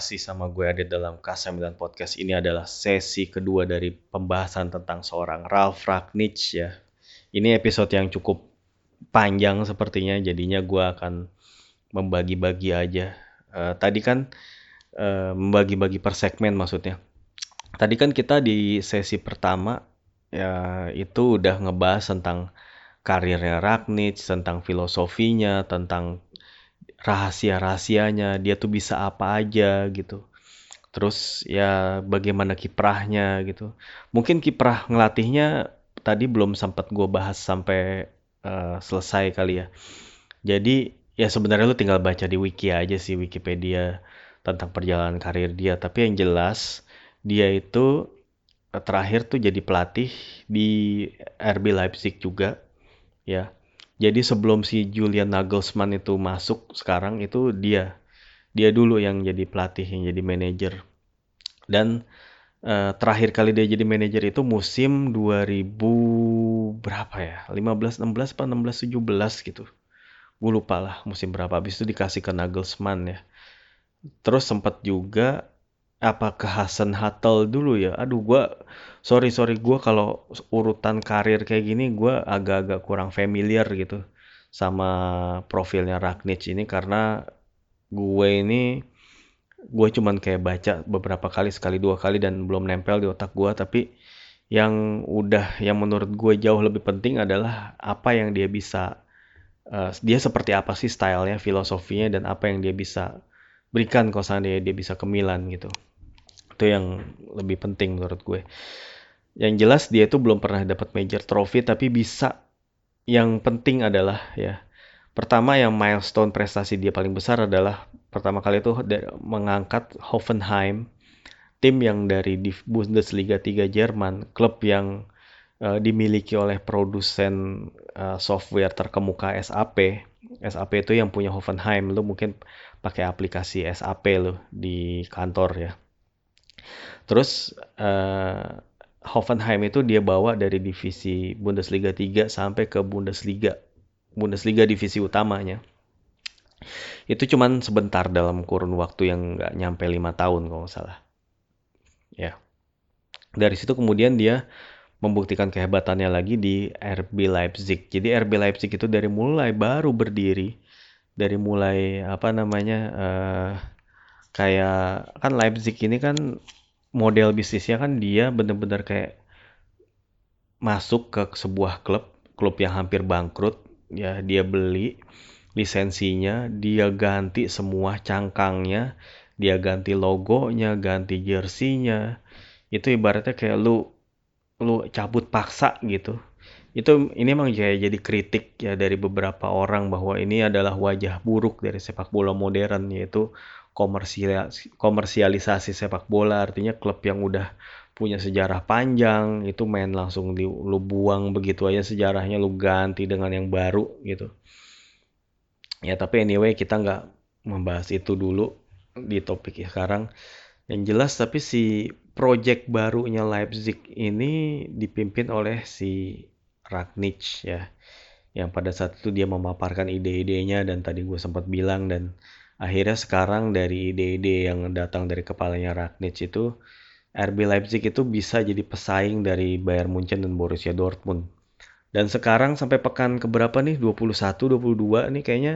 Masih sama gue Adit dalam K9 Podcast. Ini adalah sesi kedua dari pembahasan tentang seorang Ralph Ragnick ya. Ini episode yang cukup panjang sepertinya, jadinya gue akan membagi-bagi aja. Uh, tadi kan uh, membagi-bagi per segmen maksudnya. Tadi kan kita di sesi pertama ya itu udah ngebahas tentang karirnya Ragnick, tentang filosofinya, tentang rahasia-rahasianya, dia tuh bisa apa aja gitu. Terus ya bagaimana kiprahnya gitu. Mungkin kiprah ngelatihnya tadi belum sempat gue bahas sampai uh, selesai kali ya. Jadi ya sebenarnya lu tinggal baca di wiki aja sih Wikipedia tentang perjalanan karir dia. Tapi yang jelas dia itu eh, terakhir tuh jadi pelatih di RB Leipzig juga ya jadi sebelum si Julian Nagelsmann itu masuk sekarang itu dia dia dulu yang jadi pelatih yang jadi manajer. Dan uh, terakhir kali dia jadi manajer itu musim 2000 berapa ya? 15 16 apa 16 17 gitu. Gue lupa lah musim berapa. Habis itu dikasih ke Nagelsmann ya. Terus sempat juga apa ke Hasan Hatel dulu ya. Aduh gue sorry sorry gue kalau urutan karir kayak gini gue agak-agak kurang familiar gitu sama profilnya Ragnic ini karena gue ini gue cuman kayak baca beberapa kali sekali dua kali dan belum nempel di otak gue tapi yang udah yang menurut gue jauh lebih penting adalah apa yang dia bisa uh, dia seperti apa sih stylenya filosofinya dan apa yang dia bisa berikan kalau seandainya dia bisa ke Milan gitu itu yang lebih penting menurut gue. Yang jelas dia itu belum pernah dapat major trophy tapi bisa. Yang penting adalah ya pertama yang milestone prestasi dia paling besar adalah pertama kali itu mengangkat Hoffenheim tim yang dari Bundesliga 3 Jerman klub yang uh, dimiliki oleh produsen uh, software terkemuka SAP SAP itu yang punya Hoffenheim. Lu mungkin pakai aplikasi SAP lo di kantor ya Terus uh, Hoffenheim itu dia bawa dari divisi Bundesliga 3 sampai ke Bundesliga Bundesliga divisi utamanya. Itu cuman sebentar dalam kurun waktu yang nggak nyampe lima tahun kalau nggak salah. Ya. Dari situ kemudian dia membuktikan kehebatannya lagi di RB Leipzig. Jadi RB Leipzig itu dari mulai baru berdiri, dari mulai apa namanya uh, kayak kan Leipzig ini kan model bisnisnya kan dia bener-bener kayak masuk ke sebuah klub, klub yang hampir bangkrut, ya dia beli lisensinya, dia ganti semua cangkangnya, dia ganti logonya, ganti jersinya. Itu ibaratnya kayak lu lu cabut paksa gitu. Itu ini emang kayak jadi kritik ya dari beberapa orang bahwa ini adalah wajah buruk dari sepak bola modern yaitu komersialisasi sepak bola. Artinya klub yang udah punya sejarah panjang itu main langsung di, lu buang begitu aja sejarahnya lu ganti dengan yang baru gitu. Ya tapi anyway kita nggak membahas itu dulu di topik sekarang. Yang jelas tapi si project barunya Leipzig ini dipimpin oleh si Ragnick ya. Yang pada saat itu dia memaparkan ide-idenya dan tadi gue sempat bilang dan akhirnya sekarang dari ide-ide yang datang dari kepalanya Ragnick itu RB Leipzig itu bisa jadi pesaing dari Bayern Munchen dan Borussia Dortmund. Dan sekarang sampai pekan keberapa nih 21 22 nih kayaknya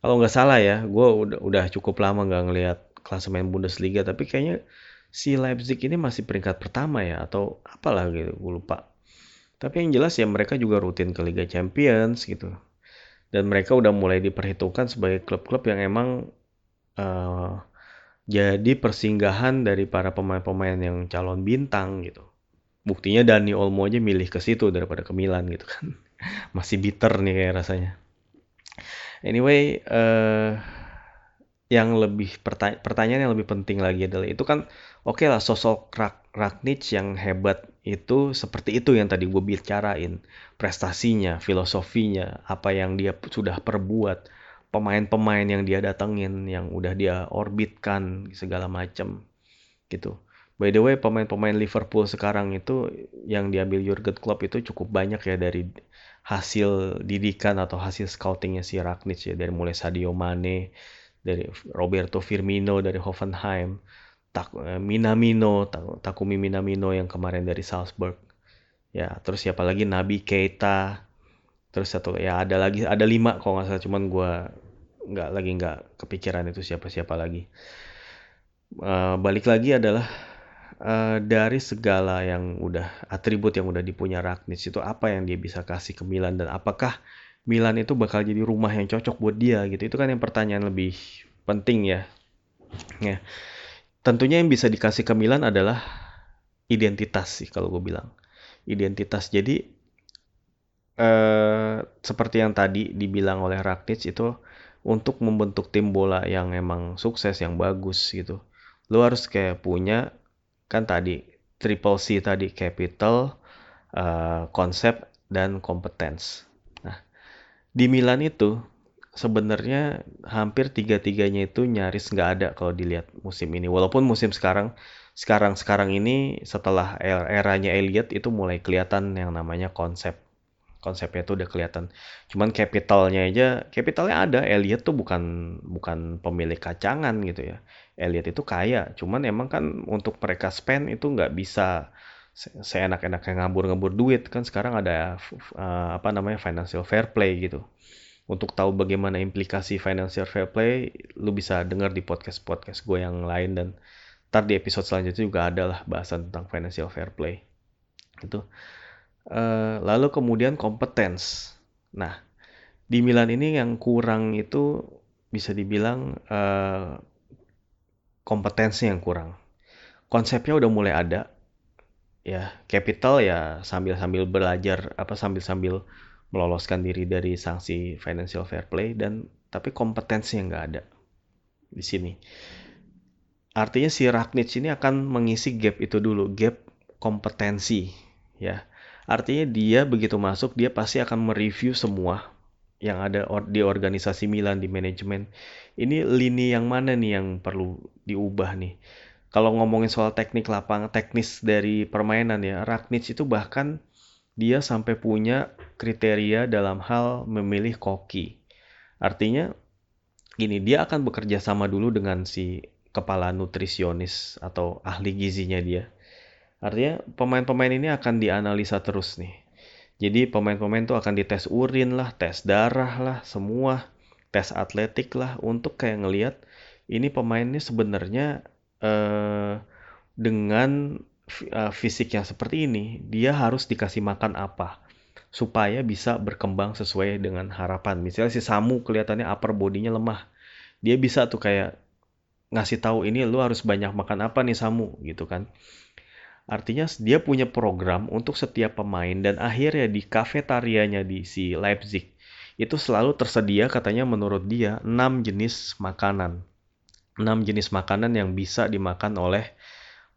kalau nggak salah ya, gue udah, udah cukup lama nggak ngelihat klasemen Bundesliga tapi kayaknya si Leipzig ini masih peringkat pertama ya atau apalah gitu, gue lupa. Tapi yang jelas ya mereka juga rutin ke Liga Champions gitu dan mereka udah mulai diperhitungkan sebagai klub-klub yang emang uh, jadi persinggahan dari para pemain-pemain yang calon bintang gitu. Buktinya Dani Olmo aja milih ke situ daripada ke Milan gitu kan. Masih bitter nih kayak rasanya. Anyway, uh, yang lebih pertanya pertanyaan yang lebih penting lagi adalah itu kan oke okay lah sosok Ragnic yang hebat itu seperti itu yang tadi gue bicarain. Prestasinya filosofinya apa yang dia sudah perbuat pemain-pemain yang dia datengin yang udah dia orbitkan segala macam gitu. By the way pemain-pemain Liverpool sekarang itu yang diambil Jurgen Klopp itu cukup banyak ya dari hasil didikan atau hasil scoutingnya si Ragnic ya. Dari mulai Sadio Mane dari Roberto Firmino dari Hoffenheim, Tak, eh, Minamino, Takumi Minamino yang kemarin dari Salzburg. Ya, terus siapa lagi Nabi Keita. Terus satu ya ada lagi ada lima kalau nggak salah cuman gue nggak lagi nggak kepikiran itu siapa-siapa lagi. Uh, balik lagi adalah uh, dari segala yang udah atribut yang udah dipunya Ragnic itu apa yang dia bisa kasih ke Milan dan apakah Milan itu bakal jadi rumah yang cocok buat dia gitu. Itu kan yang pertanyaan lebih penting ya. Ya. Tentunya yang bisa dikasih ke Milan adalah identitas sih kalau gue bilang. Identitas. Jadi eh, seperti yang tadi dibilang oleh Rakitic itu untuk membentuk tim bola yang emang sukses, yang bagus gitu. Lo harus kayak punya kan tadi triple C tadi capital, uh, konsep dan competence. Di Milan itu sebenarnya hampir tiga-tiganya itu nyaris nggak ada kalau dilihat musim ini. Walaupun musim sekarang sekarang sekarang ini setelah er, eranya Elliot itu mulai kelihatan yang namanya konsep konsepnya itu udah kelihatan. Cuman capitalnya aja, capitalnya ada. Elliot tuh bukan bukan pemilik kacangan gitu ya. Elliot itu kaya, cuman emang kan untuk mereka spend itu nggak bisa seenak-enaknya ngabur-ngabur duit kan sekarang ada uh, apa namanya financial fair play gitu. Untuk tahu bagaimana implikasi financial fair play, lu bisa dengar di podcast-podcast gue yang lain dan ntar di episode selanjutnya juga ada lah bahasan tentang financial fair play. Itu. Uh, lalu kemudian competence. Nah, di Milan ini yang kurang itu bisa dibilang uh, kompetensi yang kurang. Konsepnya udah mulai ada, ya capital ya sambil sambil belajar apa sambil sambil meloloskan diri dari sanksi financial fair play dan tapi kompetensi yang nggak ada di sini. Artinya si Ragnic ini akan mengisi gap itu dulu gap kompetensi ya. Artinya dia begitu masuk dia pasti akan mereview semua yang ada di organisasi Milan di manajemen. Ini lini yang mana nih yang perlu diubah nih? Kalau ngomongin soal teknik lapang, teknis dari permainan ya, Ragnic itu bahkan dia sampai punya kriteria dalam hal memilih koki. Artinya gini, dia akan bekerja sama dulu dengan si kepala nutrisionis atau ahli gizinya dia. Artinya pemain-pemain ini akan dianalisa terus nih. Jadi pemain-pemain itu akan dites urin lah, tes darah lah, semua tes atletik lah untuk kayak ngelihat ini pemain ini sebenarnya uh, dengan uh, fisik yang seperti ini, dia harus dikasih makan apa supaya bisa berkembang sesuai dengan harapan. Misalnya si Samu kelihatannya upper bodinya lemah, dia bisa tuh kayak ngasih tahu ini lu harus banyak makan apa nih Samu gitu kan. Artinya dia punya program untuk setiap pemain dan akhirnya di kafetarianya di si Leipzig itu selalu tersedia katanya menurut dia 6 jenis makanan enam jenis makanan yang bisa dimakan oleh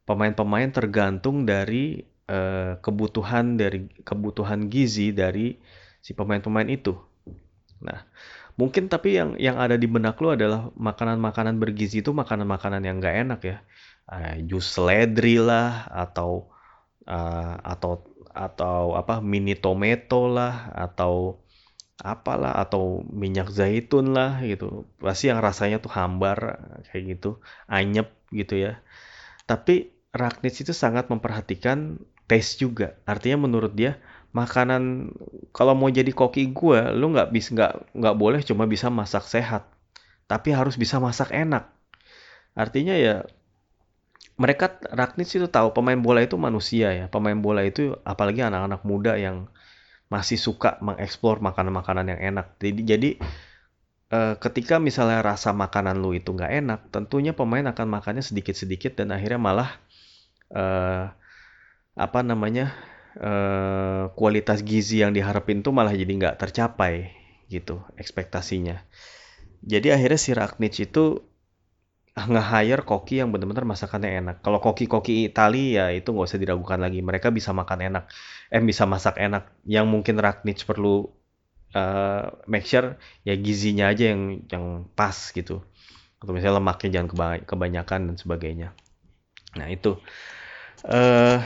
pemain-pemain tergantung dari uh, kebutuhan dari kebutuhan gizi dari si pemain-pemain itu. Nah, mungkin tapi yang yang ada di benak lu adalah makanan-makanan bergizi itu makanan-makanan yang gak enak ya. Uh, jus seledri lah atau uh, atau atau apa mini tomato lah atau apalah atau minyak zaitun lah gitu pasti yang rasanya tuh hambar kayak gitu anyep gitu ya tapi Ragnis itu sangat memperhatikan taste juga. Artinya menurut dia makanan kalau mau jadi koki gue lu nggak bisa nggak nggak boleh cuma bisa masak sehat. Tapi harus bisa masak enak. Artinya ya mereka Ragnis itu tahu pemain bola itu manusia ya. Pemain bola itu apalagi anak-anak muda yang masih suka mengeksplor makanan-makanan yang enak. Jadi, jadi uh, ketika misalnya rasa makanan lu itu nggak enak, tentunya pemain akan makannya sedikit-sedikit dan akhirnya malah uh, apa namanya uh, kualitas gizi yang diharapin tuh malah jadi nggak tercapai gitu ekspektasinya. Jadi akhirnya si Ragnic itu nge-hire koki yang benar-benar masakannya enak. Kalau koki-koki Itali ya itu nggak usah diragukan lagi. Mereka bisa makan enak, eh bisa masak enak. Yang mungkin Ragnich perlu uh, make sure ya gizinya aja yang yang pas gitu. Atau misalnya lemaknya jangan kebanyakan dan sebagainya. Nah itu uh,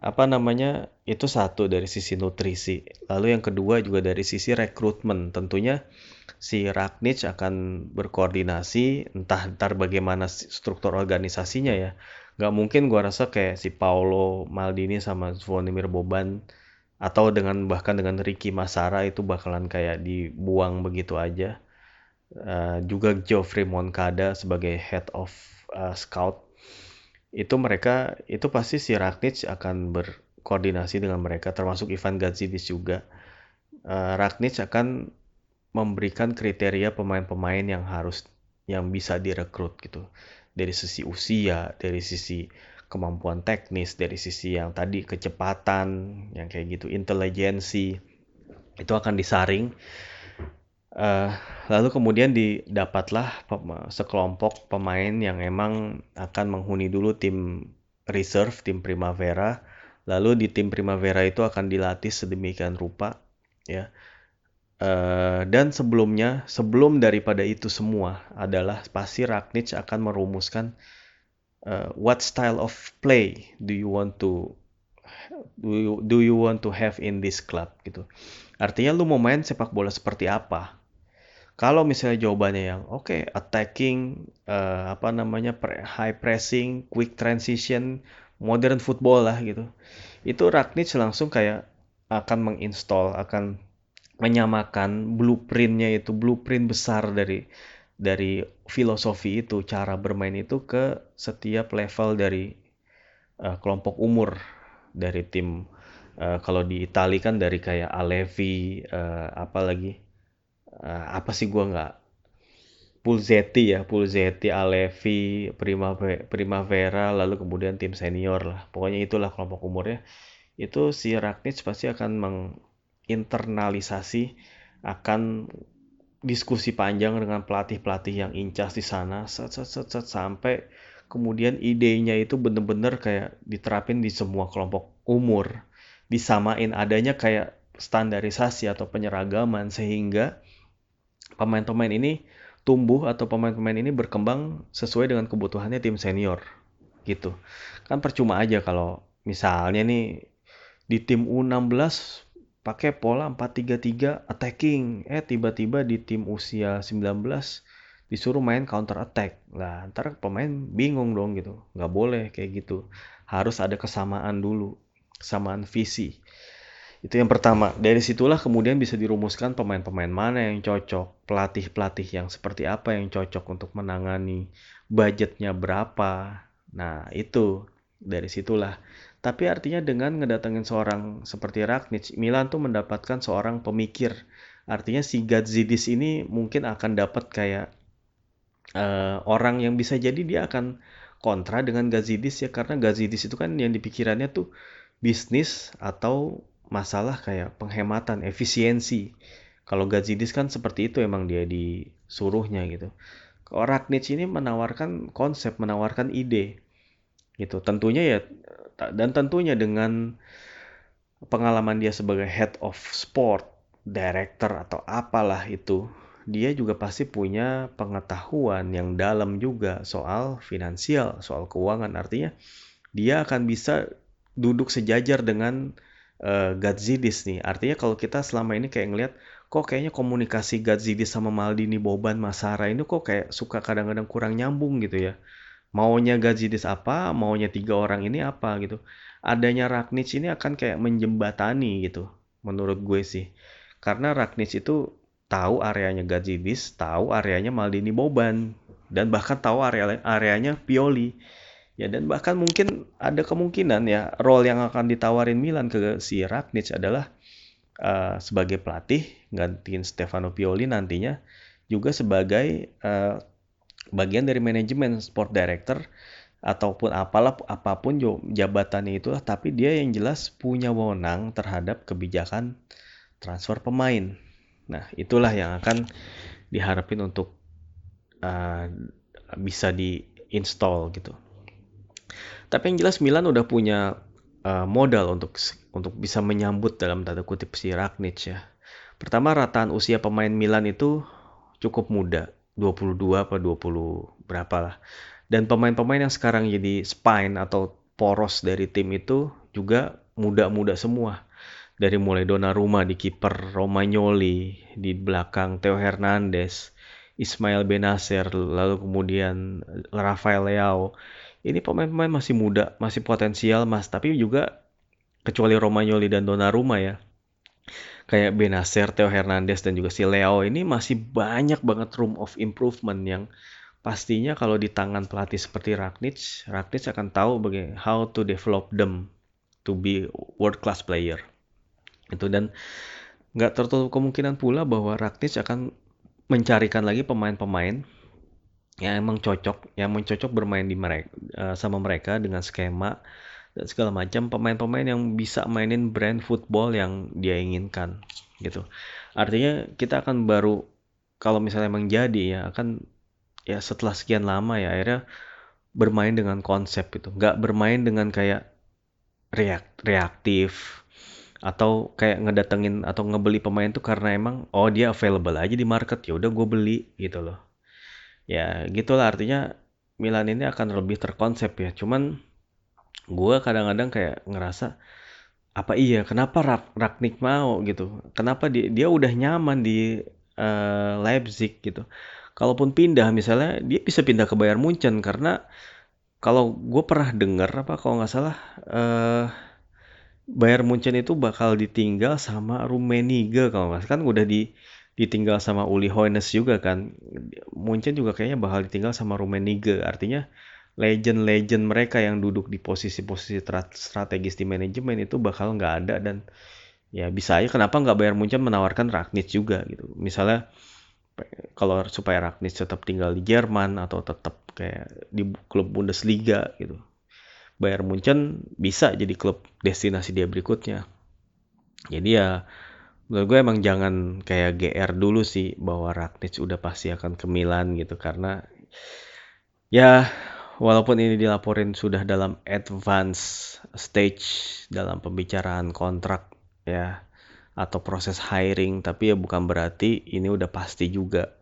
apa namanya itu satu dari sisi nutrisi. Lalu yang kedua juga dari sisi rekrutmen. Tentunya si Ragnic akan berkoordinasi entah ntar bagaimana struktur organisasinya ya nggak mungkin gua rasa kayak si Paulo Maldini sama Zvonimir Boban atau dengan bahkan dengan Ricky Masara itu bakalan kayak dibuang begitu aja uh, juga Geoffrey Moncada sebagai head of uh, scout itu mereka itu pasti si Ragnic akan berkoordinasi dengan mereka termasuk Ivan Gazidis juga uh, Ragnic akan memberikan kriteria pemain-pemain yang harus yang bisa direkrut gitu dari sisi usia, dari sisi kemampuan teknis, dari sisi yang tadi kecepatan, yang kayak gitu, intelijensi itu akan disaring. Uh, lalu kemudian didapatlah sekelompok pemain yang emang akan menghuni dulu tim reserve, tim Primavera. Lalu di tim Primavera itu akan dilatih sedemikian rupa, ya Uh, dan sebelumnya, sebelum daripada itu semua adalah pasti Ragnic akan merumuskan uh, what style of play do you want to do you, do you want to have in this club gitu. Artinya lu mau main sepak bola seperti apa? Kalau misalnya jawabannya yang oke okay, attacking uh, apa namanya high pressing, quick transition, modern football lah gitu. Itu Ragnic langsung kayak akan menginstall, akan menyamakan blueprintnya itu blueprint besar dari dari filosofi itu cara bermain itu ke setiap level dari uh, kelompok umur dari tim uh, kalau di Itali kan dari kayak Alevi uh, apa lagi uh, apa sih gua nggak? Pulzetti ya Pulzetti Alevi Primavera, Primavera lalu kemudian tim senior lah. Pokoknya itulah kelompok umurnya. Itu si Ragnic pasti akan meng internalisasi akan diskusi panjang dengan pelatih-pelatih yang incas di sana. Set, set, set, set, sampai kemudian idenya itu bener-bener kayak diterapin di semua kelompok umur. Disamain adanya kayak standarisasi atau penyeragaman sehingga pemain-pemain ini tumbuh atau pemain-pemain ini berkembang sesuai dengan kebutuhannya tim senior gitu kan percuma aja kalau misalnya nih di tim U16 pakai pola 4-3-3 attacking. Eh tiba-tiba di tim usia 19 disuruh main counter attack. Lah ntar pemain bingung dong gitu. Nggak boleh kayak gitu. Harus ada kesamaan dulu. Kesamaan visi. Itu yang pertama. Dari situlah kemudian bisa dirumuskan pemain-pemain mana yang cocok. Pelatih-pelatih yang seperti apa yang cocok untuk menangani. Budgetnya berapa. Nah itu. Dari situlah tapi artinya dengan ngedatengin seorang seperti Ragnic, Milan tuh mendapatkan seorang pemikir. Artinya si Gazidis ini mungkin akan dapat kayak uh, orang yang bisa jadi dia akan kontra dengan Gazidis ya karena Gazidis itu kan yang dipikirannya tuh bisnis atau masalah kayak penghematan, efisiensi. Kalau Gazidis kan seperti itu emang dia disuruhnya gitu. Kalau Ragnic ini menawarkan konsep, menawarkan ide gitu. Tentunya ya dan tentunya dengan pengalaman dia sebagai head of sport, director atau apalah itu, dia juga pasti punya pengetahuan yang dalam juga soal finansial, soal keuangan. Artinya dia akan bisa duduk sejajar dengan uh, Gazidis nih. Artinya kalau kita selama ini kayak ngelihat kok kayaknya komunikasi Gazidis sama Maldini, Boban, Masara ini kok kayak suka kadang-kadang kurang nyambung gitu ya maunya Gazidis apa, maunya tiga orang ini apa gitu. Adanya Ragnic ini akan kayak menjembatani gitu, menurut gue sih. Karena Ragnic itu tahu areanya Gazidis, tahu areanya Maldini Boban, dan bahkan tahu area areanya Pioli. Ya dan bahkan mungkin ada kemungkinan ya role yang akan ditawarin Milan ke si Ragnic adalah uh, sebagai pelatih gantiin Stefano Pioli nantinya juga sebagai uh, bagian dari manajemen sport director ataupun apalah apa pun jabatannya itu tapi dia yang jelas punya wewenang terhadap kebijakan transfer pemain. Nah, itulah yang akan diharapin untuk uh, bisa diinstal gitu. Tapi yang jelas Milan udah punya uh, modal untuk untuk bisa menyambut dalam tanda kutip si Ragnic ya. Pertama rataan usia pemain Milan itu cukup muda. 22 apa 20 berapa lah. Dan pemain-pemain yang sekarang jadi spine atau poros dari tim itu juga muda-muda semua. dari mulai Donnarumma di kiper Romagnoli di belakang Theo Hernandez Ismail Benacer lalu kemudian Rafael Leao ini pemain-pemain masih muda masih potensial mas tapi juga kecuali Romagnoli dan Donnarumma ya kayak Benacer, Theo Hernandez dan juga si Leo ini masih banyak banget room of improvement yang pastinya kalau di tangan pelatih seperti Ragnic, Ragnic akan tahu bagaimana how to develop them to be world class player. Itu dan nggak tertutup kemungkinan pula bahwa Ragnic akan mencarikan lagi pemain-pemain yang emang cocok, yang mencocok bermain di mereka uh, sama mereka dengan skema dan segala macam pemain-pemain yang bisa mainin brand football yang dia inginkan gitu. Artinya kita akan baru kalau misalnya emang jadi ya akan ya setelah sekian lama ya akhirnya bermain dengan konsep itu, nggak bermain dengan kayak reak reaktif atau kayak ngedatengin atau ngebeli pemain tuh karena emang oh dia available aja di market ya udah gue beli gitu loh ya gitulah. Artinya Milan ini akan lebih terkonsep ya. Cuman gue kadang-kadang kayak ngerasa apa iya? Kenapa Rak Ragnik mau? gitu. Kenapa dia dia udah nyaman di uh, Leipzig gitu. Kalaupun pindah misalnya dia bisa pindah ke Bayern Munchen karena kalau gue pernah dengar apa kalau nggak salah uh, Bayern Munchen itu bakal ditinggal sama Rummenigge kalau nggak kan udah di ditinggal sama Uli Hoeneß juga kan. Munchen juga kayaknya bakal ditinggal sama Rummenigge. Artinya legend-legend mereka yang duduk di posisi-posisi strategis di manajemen itu bakal nggak ada. Dan ya bisa aja kenapa nggak bayar Munchen menawarkan Ragnic juga gitu. Misalnya kalau supaya Ragnic tetap tinggal di Jerman atau tetap kayak di klub Bundesliga gitu. Bayar Munchen bisa jadi klub destinasi dia berikutnya. Jadi ya menurut gue emang jangan kayak GR dulu sih bahwa Ragnic udah pasti akan ke Milan gitu karena ya walaupun ini dilaporin sudah dalam advance stage dalam pembicaraan kontrak ya atau proses hiring tapi ya bukan berarti ini udah pasti juga.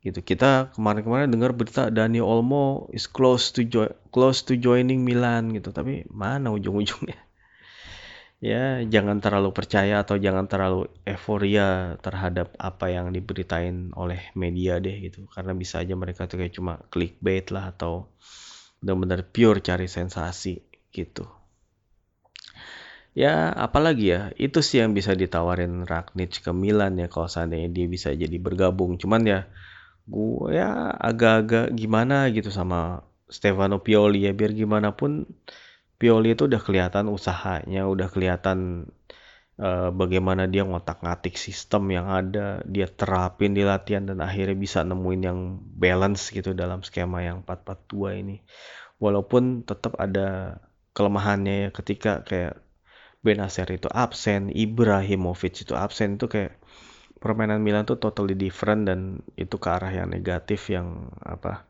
Gitu. Kita kemarin-kemarin dengar berita Dani Olmo is close to close to joining Milan gitu tapi mana ujung-ujungnya ya jangan terlalu percaya atau jangan terlalu euforia terhadap apa yang diberitain oleh media deh gitu. Karena bisa aja mereka tuh kayak cuma clickbait lah atau benar-benar pure cari sensasi gitu. Ya apalagi ya itu sih yang bisa ditawarin Ragnic ke Milan ya kalau seandainya dia bisa jadi bergabung. Cuman ya gue ya agak-agak gimana gitu sama Stefano Pioli ya. Biar gimana pun Pioli itu udah kelihatan usahanya, udah kelihatan uh, bagaimana dia ngotak-ngatik sistem yang ada, dia terapin di latihan dan akhirnya bisa nemuin yang balance gitu dalam skema yang 4-4-2 ini. Walaupun tetap ada kelemahannya ya ketika kayak Benacer itu absen, Ibrahimovic itu absen itu kayak permainan Milan tuh totally different dan itu ke arah yang negatif yang apa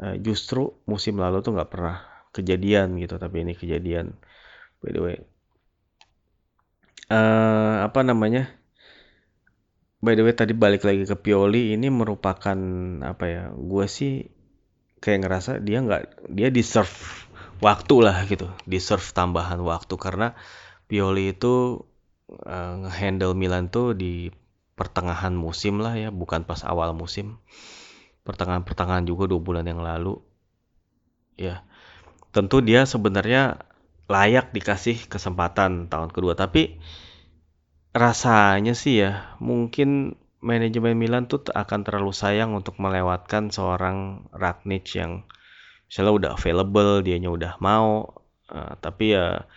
uh, justru musim lalu tuh nggak pernah kejadian gitu tapi ini kejadian. By the way. Uh, apa namanya? By the way tadi balik lagi ke Pioli ini merupakan apa ya gue sih kayak ngerasa dia nggak dia deserve waktu lah gitu. Deserve tambahan waktu karena Pioli itu uh, ngehandle Milan tuh di pertengahan musim lah ya bukan pas awal musim. Pertengahan-pertengahan juga dua bulan yang lalu. Ya tentu dia sebenarnya layak dikasih kesempatan tahun kedua. Tapi rasanya sih ya mungkin manajemen Milan tuh akan terlalu sayang untuk melewatkan seorang Ragnic yang misalnya udah available dianya udah mau uh, tapi ya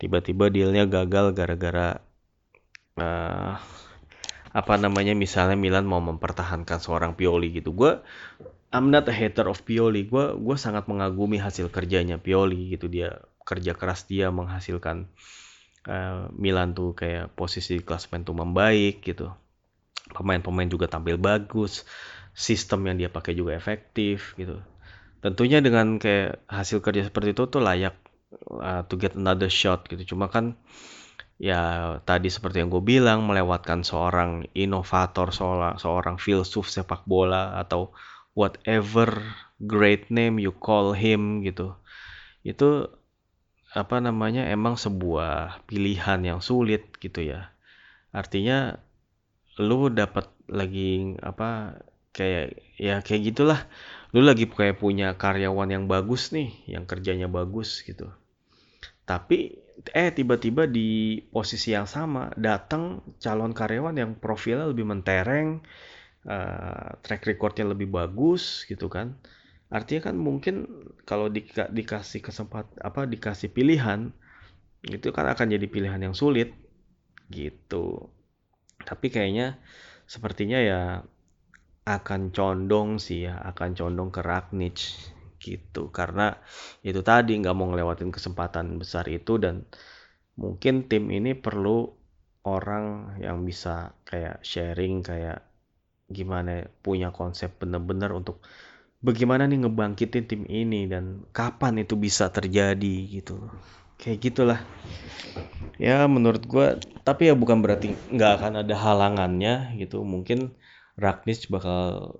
tiba-tiba dealnya gagal gara-gara uh, apa namanya misalnya Milan mau mempertahankan seorang Pioli gitu. Gue I'm not a hater of Pioli. Gue gue sangat mengagumi hasil kerjanya Pioli gitu dia kerja keras dia menghasilkan uh, Milan tuh kayak posisi klasemen tuh membaik gitu. Pemain-pemain juga tampil bagus, sistem yang dia pakai juga efektif gitu. Tentunya dengan kayak hasil kerja seperti itu tuh layak uh, to get another shot gitu. Cuma kan ya tadi seperti yang gue bilang melewatkan seorang inovator, seorang seorang filsuf sepak bola atau whatever great name you call him gitu itu apa namanya emang sebuah pilihan yang sulit gitu ya. Artinya lu dapat lagi apa kayak ya kayak gitulah. Lu lagi kayak punya karyawan yang bagus nih, yang kerjanya bagus gitu. Tapi eh tiba-tiba di posisi yang sama datang calon karyawan yang profilnya lebih mentereng, uh, track recordnya lebih bagus gitu kan. Artinya kan mungkin kalau di, dikasih kesempat apa dikasih pilihan itu kan akan jadi pilihan yang sulit gitu. Tapi kayaknya sepertinya ya akan condong sih ya akan condong ke Ragnic gitu. Karena itu tadi nggak mau ngelewatin kesempatan besar itu dan mungkin tim ini perlu orang yang bisa kayak sharing kayak gimana punya konsep bener-bener untuk bagaimana nih ngebangkitin tim ini dan kapan itu bisa terjadi gitu. Kayak gitulah. Ya menurut gue tapi ya bukan berarti nggak akan ada halangannya gitu. Mungkin Ragnis bakal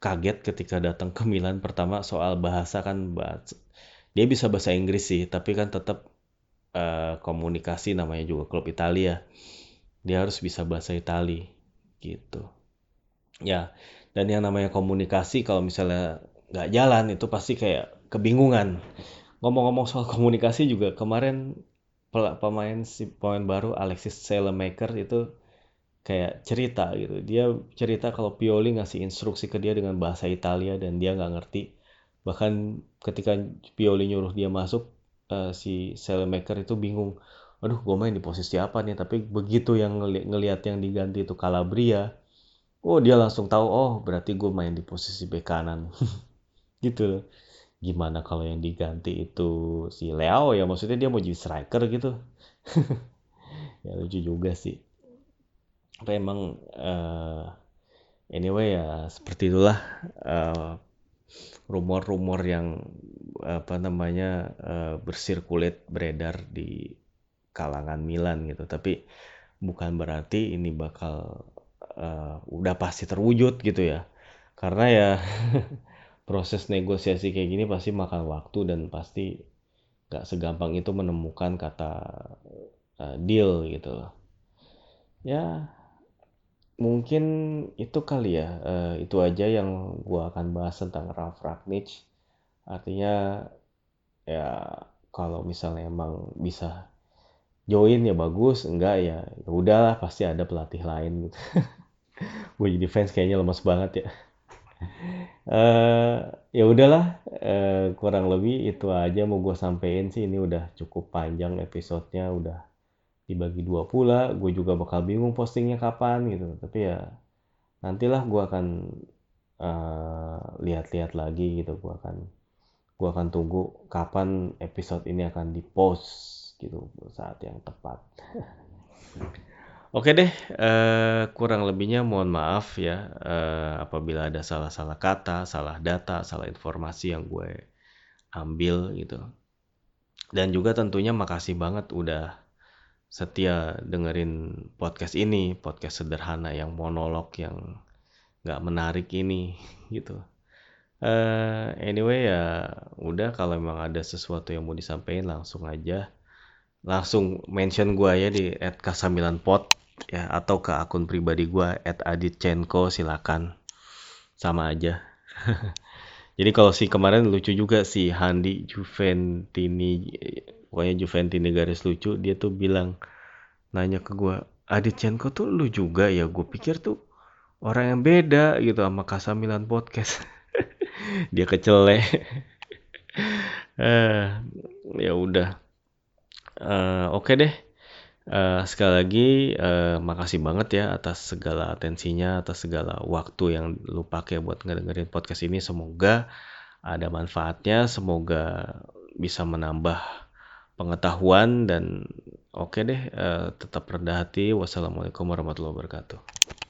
kaget ketika datang ke Milan. Pertama soal bahasa kan bahas, dia bisa bahasa Inggris sih tapi kan tetap uh, komunikasi namanya juga klub Italia. Dia harus bisa bahasa Itali gitu ya dan yang namanya komunikasi kalau misalnya nggak jalan itu pasti kayak kebingungan. Ngomong-ngomong soal komunikasi juga kemarin pemain si pemain baru Alexis Salemaker itu kayak cerita gitu. Dia cerita kalau Pioli ngasih instruksi ke dia dengan bahasa Italia dan dia nggak ngerti. Bahkan ketika Pioli nyuruh dia masuk uh, si Salemaker itu bingung aduh gue main di posisi apa nih? Tapi begitu yang ngeli ngelihat yang diganti itu Calabria oh dia langsung tahu oh berarti gue main di posisi bek kanan. Gitu gimana kalau yang diganti itu si Leo ya? Maksudnya dia mau jadi striker gitu. Ya lucu juga sih. Apa emang uh, anyway ya seperti itulah uh, rumor-rumor yang apa namanya uh, bersirkulit beredar di kalangan Milan gitu. Tapi bukan berarti ini bakal uh, udah pasti terwujud gitu ya. Karena ya proses negosiasi kayak gini pasti makan waktu dan pasti gak segampang itu menemukan kata uh, deal gitu ya mungkin itu kali ya. Uh, itu aja yang gua akan bahas tentang Ralf Ragnic artinya ya kalau misalnya emang bisa join ya bagus enggak ya, ya udahlah pasti ada pelatih lain. gitu gue jadi fans kayaknya lemas banget ya. Uh, ya udahlah uh, kurang lebih itu aja mau gue sampein sih. Ini udah cukup panjang episodenya udah dibagi dua pula. Gue juga bakal bingung postingnya kapan gitu. Tapi ya nantilah gue akan uh, lihat-lihat lagi gitu. Gue akan gue akan tunggu kapan episode ini akan dipost gitu saat yang tepat Oke deh, uh, kurang lebihnya mohon maaf ya uh, apabila ada salah-salah kata, salah data, salah informasi yang gue ambil gitu. Dan juga tentunya makasih banget udah setia dengerin podcast ini, podcast sederhana yang monolog yang nggak menarik ini gitu. Uh, anyway ya udah kalau memang ada sesuatu yang mau disampaikan langsung aja langsung mention gue ya di @kasamilanpot ya atau ke akun pribadi gue at aditchenko silakan. Sama aja. Jadi kalau si kemarin lucu juga si Handi Juventini pokoknya Juventini garis lucu dia tuh bilang nanya ke gue Aditchenko tuh lu juga ya? Gue pikir tuh orang yang beda gitu sama Kasamilan podcast. Dia kecele eh ya udah. Uh, oke okay deh Uh, sekali lagi uh, makasih banget ya atas segala atensinya, atas segala waktu yang lu pakai buat ngedengerin podcast ini. Semoga ada manfaatnya, semoga bisa menambah pengetahuan dan oke okay deh uh, tetap rendah hati. Wassalamualaikum warahmatullahi wabarakatuh.